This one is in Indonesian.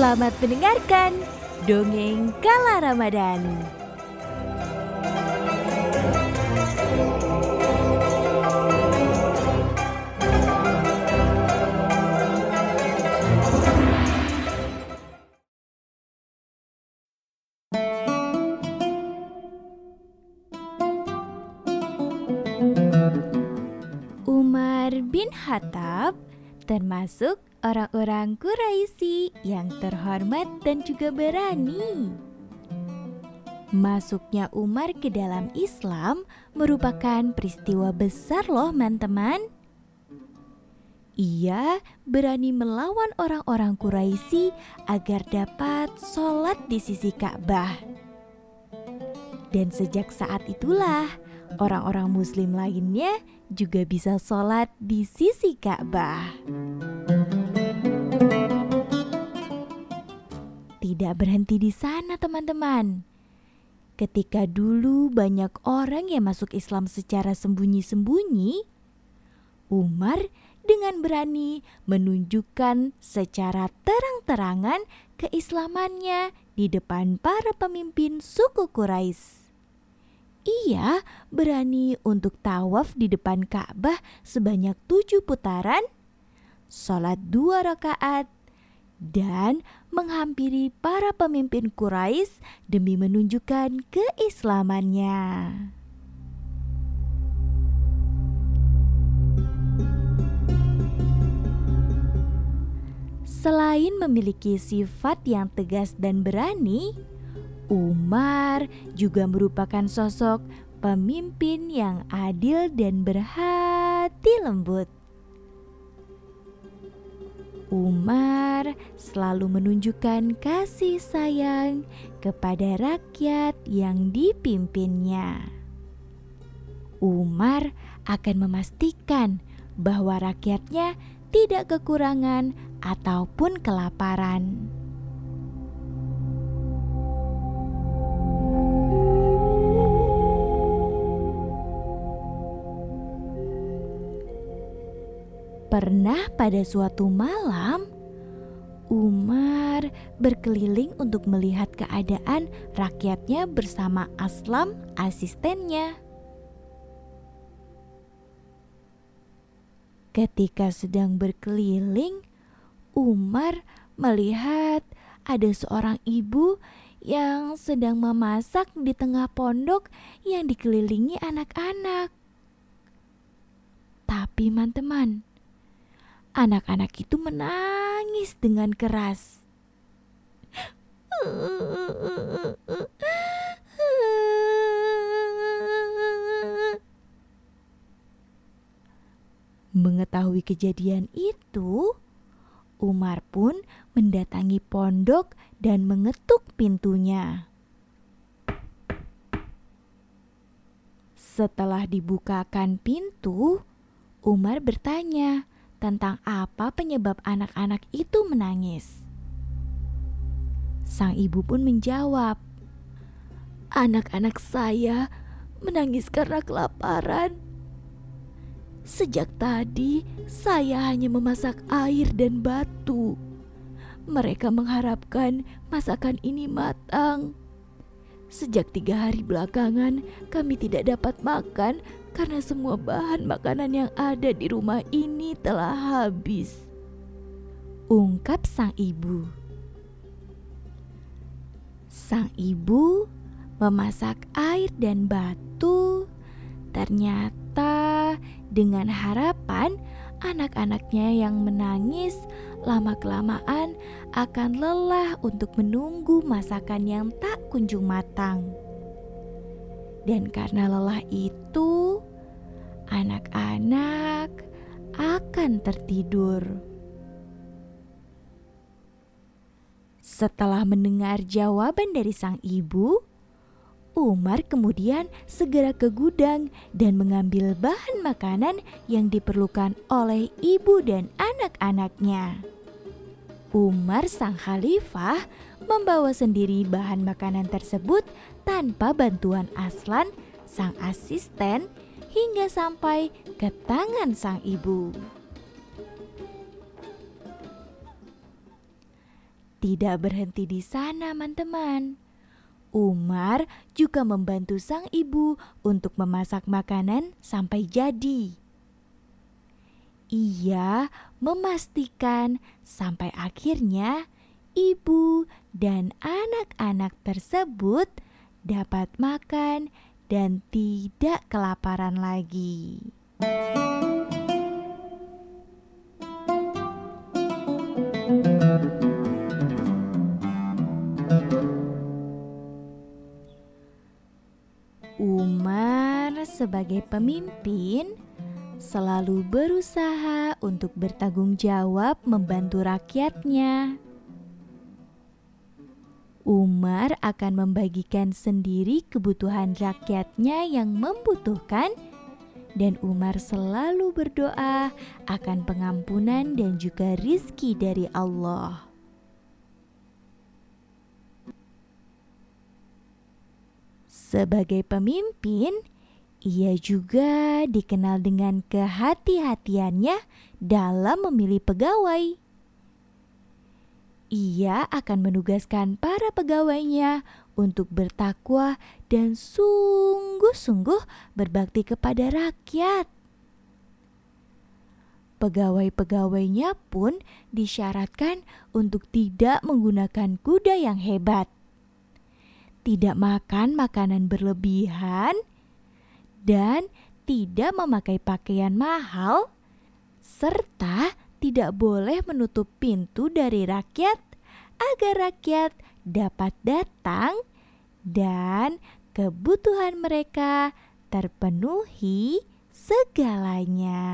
Selamat mendengarkan Dongeng Kala Ramadan. Umar bin Khattab termasuk orang-orang Quraisy yang terhormat dan juga berani. Masuknya Umar ke dalam Islam merupakan peristiwa besar loh teman-teman. Ia berani melawan orang-orang Quraisy agar dapat sholat di sisi Ka'bah. Dan sejak saat itulah orang-orang muslim lainnya juga bisa sholat di sisi Ka'bah. Tidak berhenti di sana teman-teman. Ketika dulu banyak orang yang masuk Islam secara sembunyi-sembunyi, Umar dengan berani menunjukkan secara terang-terangan keislamannya di depan para pemimpin suku Quraisy. Ia berani untuk tawaf di depan Ka'bah sebanyak tujuh putaran, sholat dua rakaat, dan menghampiri para pemimpin Quraisy demi menunjukkan keislamannya. Selain memiliki sifat yang tegas dan berani, Umar juga merupakan sosok pemimpin yang adil dan berhati lembut. Umar selalu menunjukkan kasih sayang kepada rakyat yang dipimpinnya. Umar akan memastikan bahwa rakyatnya tidak kekurangan ataupun kelaparan. Pernah pada suatu malam, Umar berkeliling untuk melihat keadaan rakyatnya bersama Aslam, asistennya. Ketika sedang berkeliling, Umar melihat ada seorang ibu yang sedang memasak di tengah pondok yang dikelilingi anak-anak. Tapi, teman-teman, anak-anak itu menangis dengan keras. Mengetahui kejadian itu, Umar pun mendatangi pondok dan mengetuk pintunya. Setelah dibukakan pintu, Umar bertanya, tentang apa penyebab anak-anak itu menangis. Sang ibu pun menjawab, "Anak-anak saya menangis karena kelaparan. Sejak tadi, saya hanya memasak air dan batu. Mereka mengharapkan masakan ini matang." Sejak tiga hari belakangan, kami tidak dapat makan karena semua bahan makanan yang ada di rumah ini telah habis. Ungkap sang ibu. Sang ibu memasak air dan batu. Ternyata dengan harapan anak-anaknya yang menangis lama-kelamaan akan lelah untuk menunggu masakan yang tak kunjung matang. Dan karena lelah itu, anak-anak akan tertidur. Setelah mendengar jawaban dari sang ibu, Umar kemudian segera ke gudang dan mengambil bahan makanan yang diperlukan oleh ibu dan anak-anaknya. Umar sang khalifah membawa sendiri bahan makanan tersebut tanpa bantuan Aslan, sang asisten, hingga sampai ke tangan sang ibu. tidak berhenti di sana, teman-teman. Umar juga membantu sang ibu untuk memasak makanan sampai jadi. Ia memastikan sampai akhirnya ibu dan anak-anak tersebut dapat makan dan tidak kelaparan lagi. Umar sebagai pemimpin selalu berusaha untuk bertanggung jawab membantu rakyatnya. Umar akan membagikan sendiri kebutuhan rakyatnya yang membutuhkan dan Umar selalu berdoa akan pengampunan dan juga rizki dari Allah. Sebagai pemimpin, ia juga dikenal dengan kehati-hatiannya dalam memilih pegawai. Ia akan menugaskan para pegawainya untuk bertakwa dan sungguh-sungguh berbakti kepada rakyat. Pegawai-pegawainya pun disyaratkan untuk tidak menggunakan kuda yang hebat, tidak makan makanan berlebihan, dan tidak memakai pakaian mahal, serta tidak boleh menutup pintu dari rakyat agar rakyat dapat datang dan kebutuhan mereka terpenuhi segalanya.